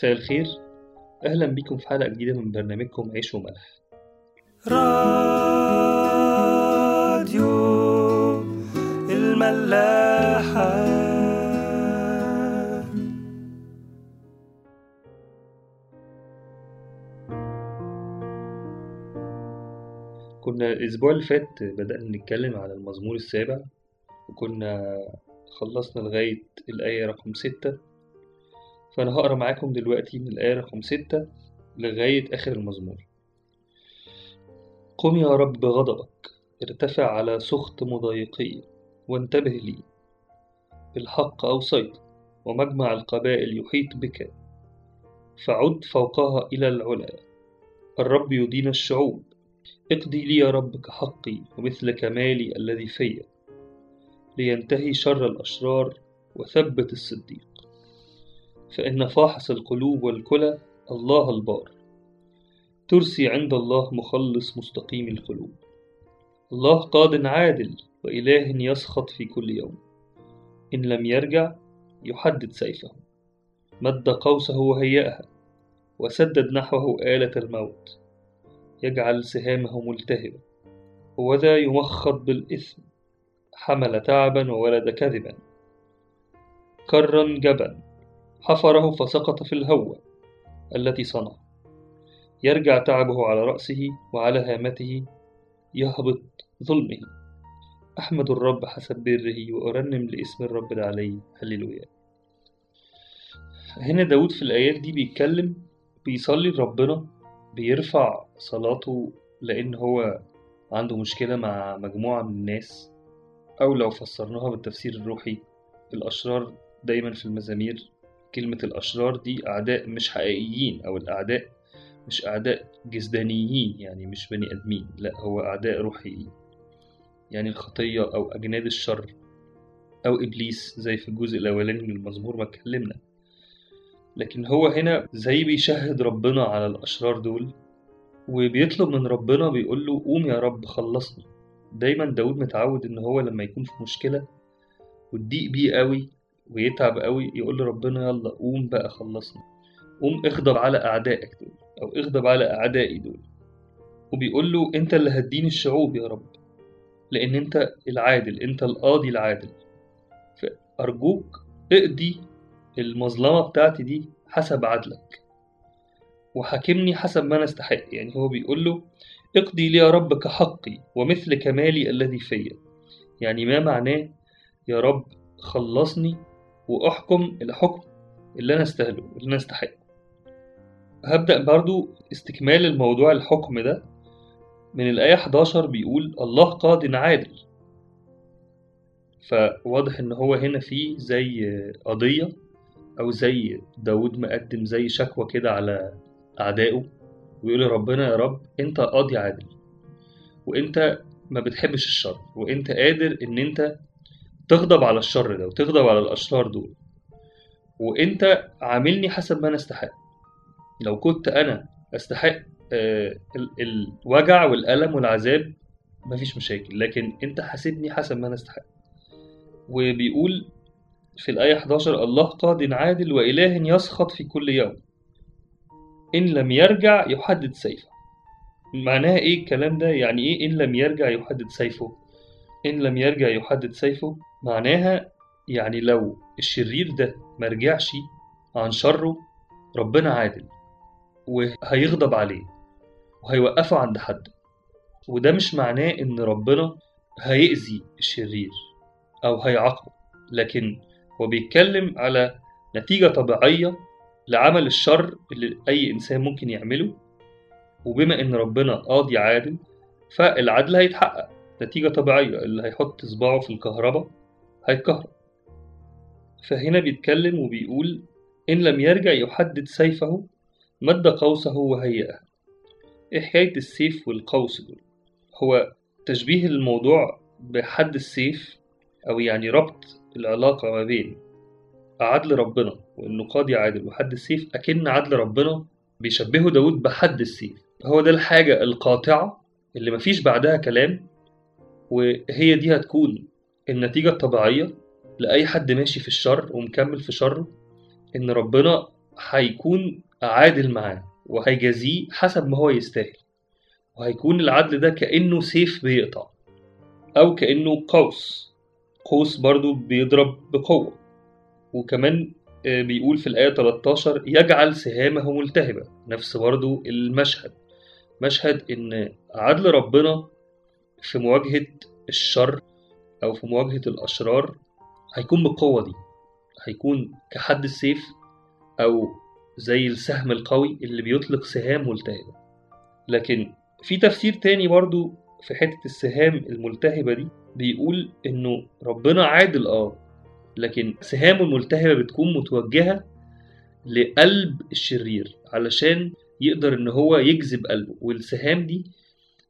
مساء الخير. أهلا بكم في حلقة جديدة من برنامجكم عيش وملح. راديو الملاحة. كنا الأسبوع اللي فات بدأنا نتكلم على المزمور السابع وكنا خلصنا لغاية الآية رقم ستة. فأنا هقرأ معاكم دلوقتي من الآية رقم ستة لغاية آخر المزمور. قم يا رب بغضبك ارتفع على سخط مضايقي وانتبه لي. بالحق أوصيت ومجمع القبائل يحيط بك. فعد فوقها إلى العلا الرب يدين الشعوب. اقضي لي يا رب كحقي ومثل كمالي الذي في لينتهي شر الأشرار وثبت الصديق. فإن فاحص القلوب والكلى الله البار. ترسي عند الله مخلص مستقيم القلوب. الله قاد عادل وإله يسخط في كل يوم. إن لم يرجع يحدد سيفه. مد قوسه وهيأها وسدد نحوه آلة الموت. يجعل سهامه ملتهبة وذا يمخض بالإثم. حمل تعبا وولد كذبا. كرا جبا. حفره فسقط في الهوى التي صنع. يرجع تعبه على رأسه وعلى هامته يهبط ظلمه. أحمد الرب حسب بره وأرنم لاسم الرب العلي. هللويا. هنا داود في الآيات دي بيتكلم بيصلي لربنا بيرفع صلاته لأن هو عنده مشكلة مع مجموعة من الناس أو لو فسرناها بالتفسير الروحي الأشرار دايما في المزامير كلمة الأشرار دي أعداء مش حقيقيين أو الأعداء مش أعداء جسدانيين يعني مش بني آدمين لأ هو أعداء روحيين يعني الخطية أو أجناد الشر أو إبليس زي في الجزء الأولاني من المزمور ما اتكلمنا. لكن هو هنا زي بيشهد ربنا على الأشرار دول وبيطلب من ربنا بيقول له قوم يا رب خلصني دايما داود متعود إن هو لما يكون في مشكلة وتضيق بيه قوي ويتعب قوي يقول لربنا يلا قوم بقى خلصني قوم اغضب على أعدائك دول أو اغضب على أعدائي دول. وبيقول له أنت اللي هتدين الشعوب يا رب لأن أنت العادل أنت القاضي العادل. فأرجوك اقضي المظلمة بتاعتي دي حسب عدلك. وحاكمني حسب ما أنا أستحق. يعني هو بيقول له اقضي لي يا رب كحقي ومثل كمالي الذي فيا. يعني ما معناه يا رب خلصني وأحكم الحكم اللي أنا أستاهله اللي أنا أستحقه هبدأ برضو استكمال الموضوع الحكم ده. من الآية 11 بيقول الله قاض عادل. فواضح إن هو هنا في زي قضية أو زي داود مقدم زي شكوى كده على أعدائه ويقول ربنا يا رب أنت قاضي عادل وأنت ما بتحبش الشر وأنت قادر إن أنت تغضب على الشر ده وتغضب على الأشرار دول. وأنت عاملني حسب ما أنا أستحق. لو كنت أنا أستحق آه، ال- الوجع والألم والعذاب مفيش مشاكل. لكن أنت حاسبني حسب ما أنا أستحق. وبيقول في الآية 11 الله قاض عادل وإله يسخط في كل يوم. إن لم يرجع يحدد سيفه. معناها إيه الكلام ده؟ يعني إيه إن لم يرجع يحدد سيفه؟ إن لم يرجع يحدد سيفه معناها يعني لو الشرير ده مرجعش عن شره ربنا عادل وهيغضب عليه وهيوقفه عند حد. وده مش معناه إن ربنا هيأذي الشرير أو هيعاقبه لكن هو بيتكلم على نتيجة طبيعية لعمل الشر اللي أي إنسان ممكن يعمله. وبما إن ربنا قاضي عادل فالعدل هيتحقق. نتيجة طبيعية اللي هيحط صباعه في الكهرباء هيتكهرب. فهنا بيتكلم وبيقول إن لم يرجع يحدد سيفه مد قوسه وهيئه. إيه حكاية السيف والقوس دول؟ هو تشبيه الموضوع بحد السيف أو يعني ربط العلاقة ما بين عدل ربنا وإنه قاضي عادل وحد السيف أكن عدل ربنا بيشبهه داود بحد السيف. هو ده الحاجة القاطعة اللي مفيش بعدها كلام وهي دي هتكون النتيجة الطبيعية لأي حد ماشي في الشر ومكمل في شره إن ربنا هيكون عادل معاه وهيجازيه حسب ما هو يستاهل. وهيكون العدل ده كأنه سيف بيقطع أو كأنه قوس. قوس برضو بيضرب بقوة. وكمان آه، بيقول في الآية 13 يجعل سهامه ملتهبة. نفس برضو المشهد. مشهد إن عدل ربنا في مواجهة الشر أو في مواجهة الأشرار هيكون بالقوة دي. هيكون كحد السيف أو زي السهم القوي اللي بيطلق سهام ملتهبة. لكن في تفسير تاني برضو في حتة السهام الملتهبة دي بيقول إنه ربنا عادل آه. لكن سهامه الملتهبة بتكون متوجهة لقلب الشرير علشان يقدر إن هو يجذب قلبه. والسهام دي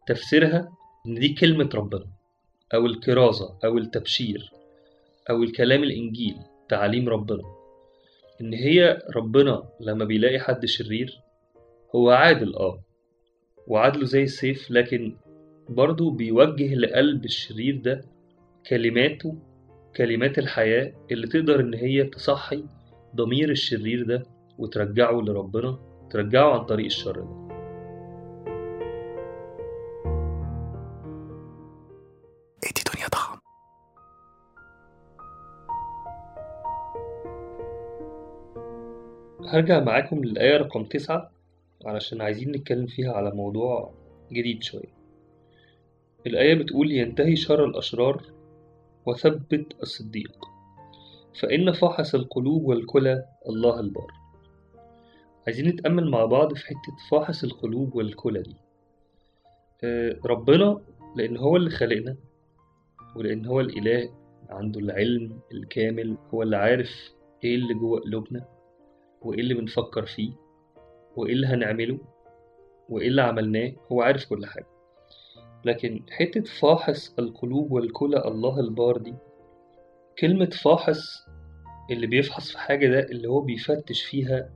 تفسيرها إن دي كلمة ربنا أو الكرازة أو التبشير أو الكلام الإنجيل تعاليم ربنا. إن هي ربنا لما بيلاقي حد شرير هو عادل آه. وعدله زي السيف لكن برضه بيوجه لقلب الشرير ده كلماته كلمات الحياة اللي تقدر إن هي تصحي ضمير الشرير ده وترجعه لربنا ترجعه عن طريق الشر ده. هرجع معاكم للآية رقم تسعة علشان عايزين نتكلم فيها على موضوع جديد شوية. الآية بتقول ينتهي شر الأشرار وثبت الصديق. فإن فاحص القلوب والكلى الله البار. عايزين نتأمل مع بعض في حتة فاحص القلوب والكلى دي. آه، ربنا لأن هو اللي خلقنا ولأن هو الإله عنده العلم الكامل هو اللي عارف إيه اللي جوه قلوبنا. وإيه اللي بنفكر فيه وإيه اللي هنعمله وإيه اللي عملناه هو عارف كل حاجة. لكن حتة فاحص القلوب والكلى الله البار دي كلمة فاحص اللي بيفحص في حاجة ده اللي هو بيفتش فيها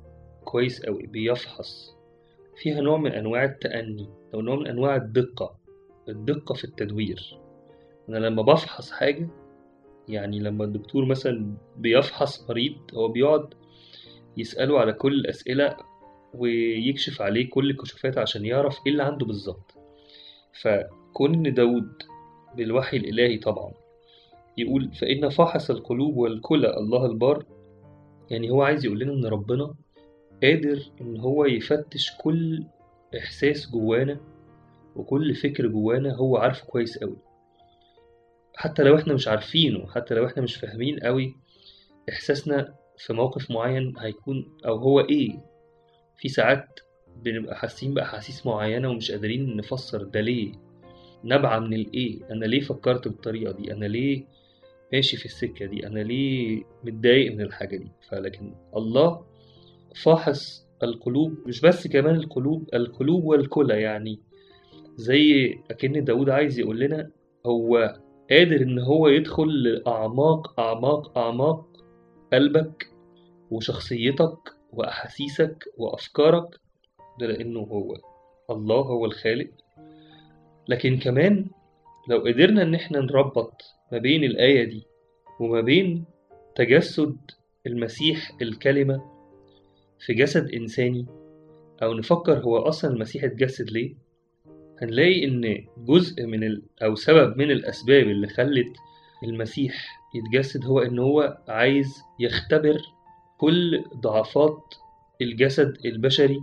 كويس أوي بيفحص. فيها نوع من أنواع التأني أو نوع من أنواع الدقة الدقة في التدوير. أنا لما بفحص حاجة يعني لما الدكتور مثلا بيفحص مريض هو بيقعد يسأله على كل الأسئلة ويكشف عليه كل الكشوفات عشان يعرف إيه اللي عنده بالظبط. فكون إن داود بالوحي الإلهي طبعا يقول فإن فحص القلوب والكلى الله البار يعني هو عايز يقول لنا إن ربنا قادر إن هو يفتش كل إحساس جوانا وكل فكر جوانا هو عارفه كويس أوي. حتى لو إحنا مش عارفينه حتى لو إحنا مش فاهمين أوي إحساسنا في موقف معين هيكون أو هو إيه في ساعات بنبقى حاسين بأحاسيس معينة ومش قادرين نفسر ده ليه؟ نبعة من الإيه أنا ليه فكرت بالطريقة دي؟ أنا ليه ماشي في السكة دي؟ أنا ليه متضايق من الحاجة دي؟ فلكن الله فاحص القلوب مش بس كمان القلوب القلوب والكلى يعني زي أكن داود عايز يقول لنا هو قادر إن هو يدخل لأعماق أعماق أعماق قلبك وشخصيتك وأحاسيسك وأفكارك ده لأنه هو. الله هو الخالق. لكن كمان لو قدرنا إن إحنا نربط ما بين الآية دي وما بين تجسد المسيح الكلمة في جسد إنساني أو نفكر هو أصلا المسيح اتجسد ليه هنلاقي إن جزء من ال... أو سبب من الأسباب اللي خلت المسيح يتجسد هو إن هو عايز يختبر كل ضعفات الجسد البشري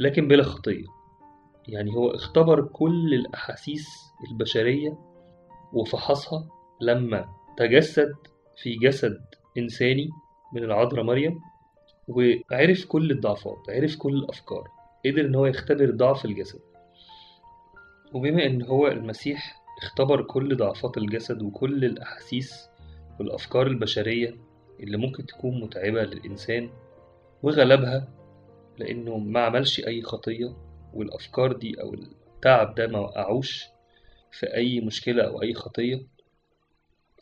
لكن بلا خطية. يعني هو اختبر كل الأحاسيس البشرية وفحصها لما تجسد في جسد إنساني من العذراء مريم وعرف كل الضعفات عرف كل الأفكار قدر إن هو يختبر ضعف الجسد. وبما إن هو المسيح اختبر كل ضعفات الجسد وكل الأحاسيس والأفكار البشرية اللي ممكن تكون متعبة للإنسان وغلبها لأنه ما عملش أي خطية والأفكار دي أو التعب ده ما وقعوش في أي مشكلة أو أي خطية.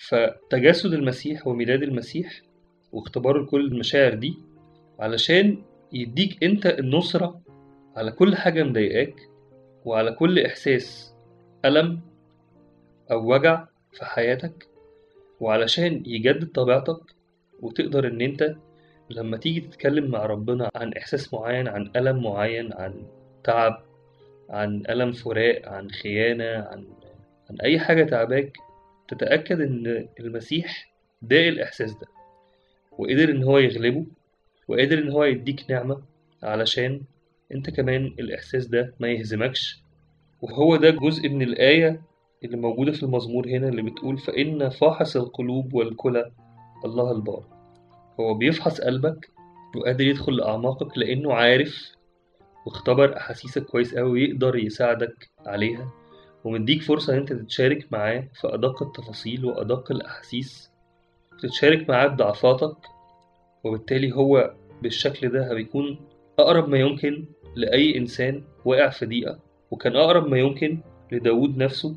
فتجسد المسيح وميلاد المسيح واختباره كل المشاعر دي علشان يديك أنت النصرة على كل حاجة مضايقاك وعلى كل إحساس ألم أو وجع في حياتك وعلشان يجدد طبيعتك وتقدر إن أنت لما تيجي تتكلم مع ربنا عن إحساس معين عن ألم معين عن تعب عن ألم فراق عن خيانة عن عن أي حاجة تعباك تتأكد إن المسيح داق الإحساس ده وقدر إن هو يغلبه وقدر إن هو يديك نعمة علشان أنت كمان الإحساس ده ما يهزمكش. وهو ده جزء من الآية اللي موجودة في المزمور هنا اللي بتقول فإن فاحص القلوب والكلى الله البار. هو بيفحص قلبك وقادر يدخل لأعماقك لأنه عارف واختبر أحاسيسك كويس أوي ويقدر يساعدك عليها ومديك فرصة إن أنت تتشارك معاه في أدق التفاصيل وأدق الأحاسيس. تتشارك معاه بضعفاتك وبالتالي هو بالشكل ده بيكون أقرب ما يمكن لأي إنسان واقع في ضيقة. وكان أقرب ما يمكن لداود نفسه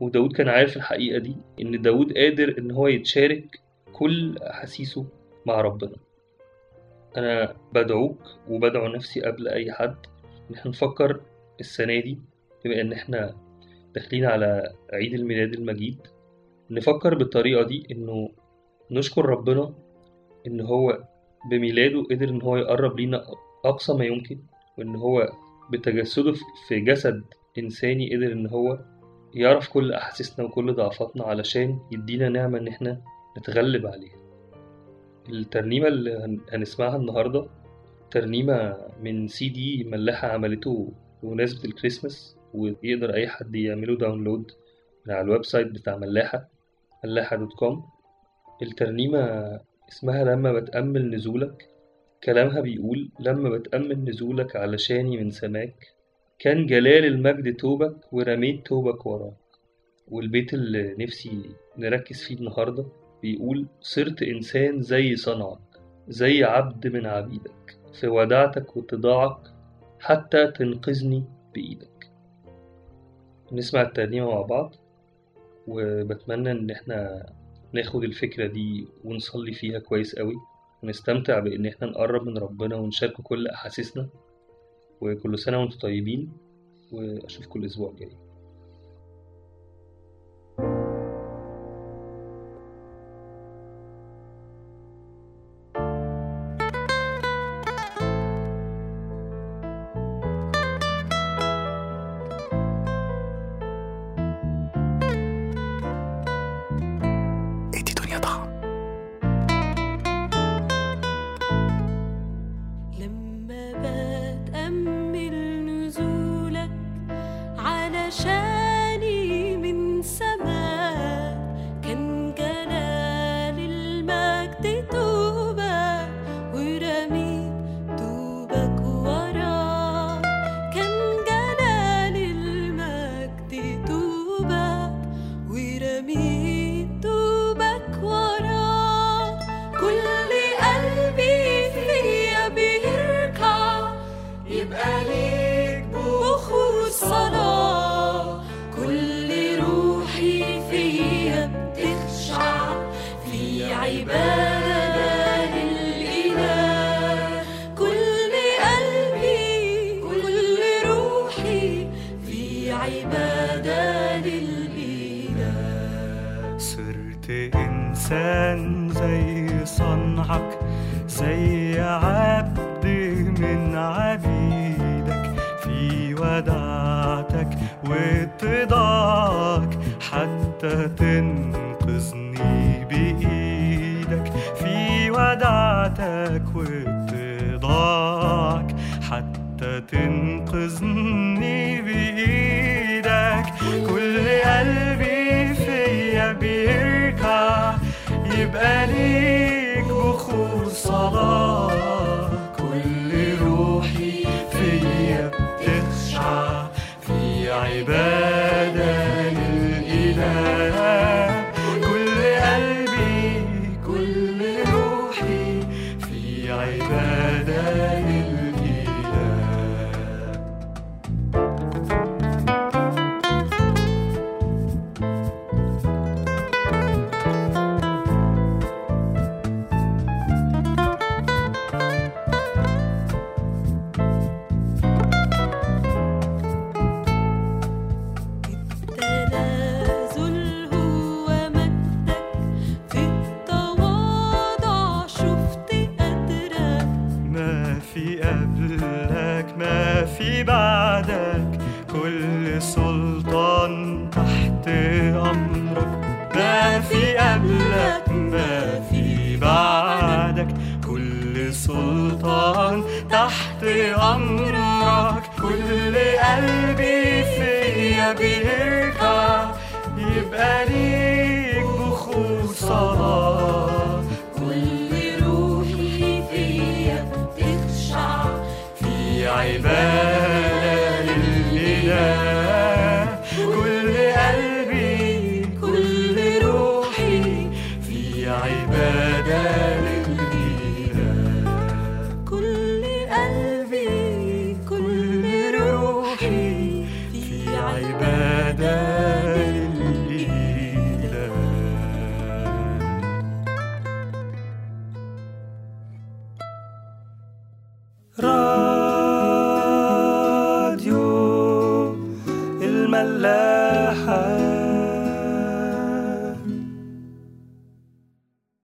وداود كان عارف الحقيقة دي إن داود قادر إن هو يتشارك كل أحاسيسه مع ربنا. أنا بدعوك وبدعو نفسي قبل أي حد. إن إحنا نفكر السنة دي بما إن إحنا داخلين على عيد الميلاد المجيد نفكر بالطريقة دي إنه نشكر ربنا إن هو بميلاده قدر إن هو يقرب لينا أقصى ما يمكن وإن هو بتجسده في جسد إنساني قدر إن هو يعرف كل أحاسيسنا وكل ضعفاتنا علشان يدينا نعمة إن إحنا نتغلب عليها. الترنيمة اللي هن- هنسمعها النهاردة ترنيمة من سي دي ملاحة عملته بمناسبة الكريسماس ويقدر أي حد يعمله download من على ال website بتاع ملاحة ملاحة dot com. الترنيمة اسمها لما بتأمل نزولك. كلامها بيقول لما بتأمل نزولك علشاني من سماك. كان جلال المجد توبك ورميت توبك وراك. والبيت اللي نفسي نركز فيه النهاردة بيقول صرت إنسان زي صنعك زي عبد من عبيدك في وداعتك واتضاعك حتى تنقذني بإيدك. نسمع الترنيمة مع بعض وبتمنى إن إحنا ناخد الفكرة دي ونصلي فيها كويس قوي. ونستمتع بإن إحنا نقرب من ربنا ونشاركه كل أحاسيسنا. وكل سنة وأنتم طيبين وأشوفكم الأسبوع الجاي. صرت إنسان زي صنعك زي عبد من عبيدك في وداعتك واتضاعك حتى تنقذني بإيدك. في وداعتك واتضاعك حتى تنقذني بإيدك. بيركع يبقى ليك سلطان تحت أمرك. كل قلبي فيا بيركع يبقى ليك بخور صلاة. كل روحي فيا بتخشع. في عبادة للإله. كل قلبي كل روحي في عبادة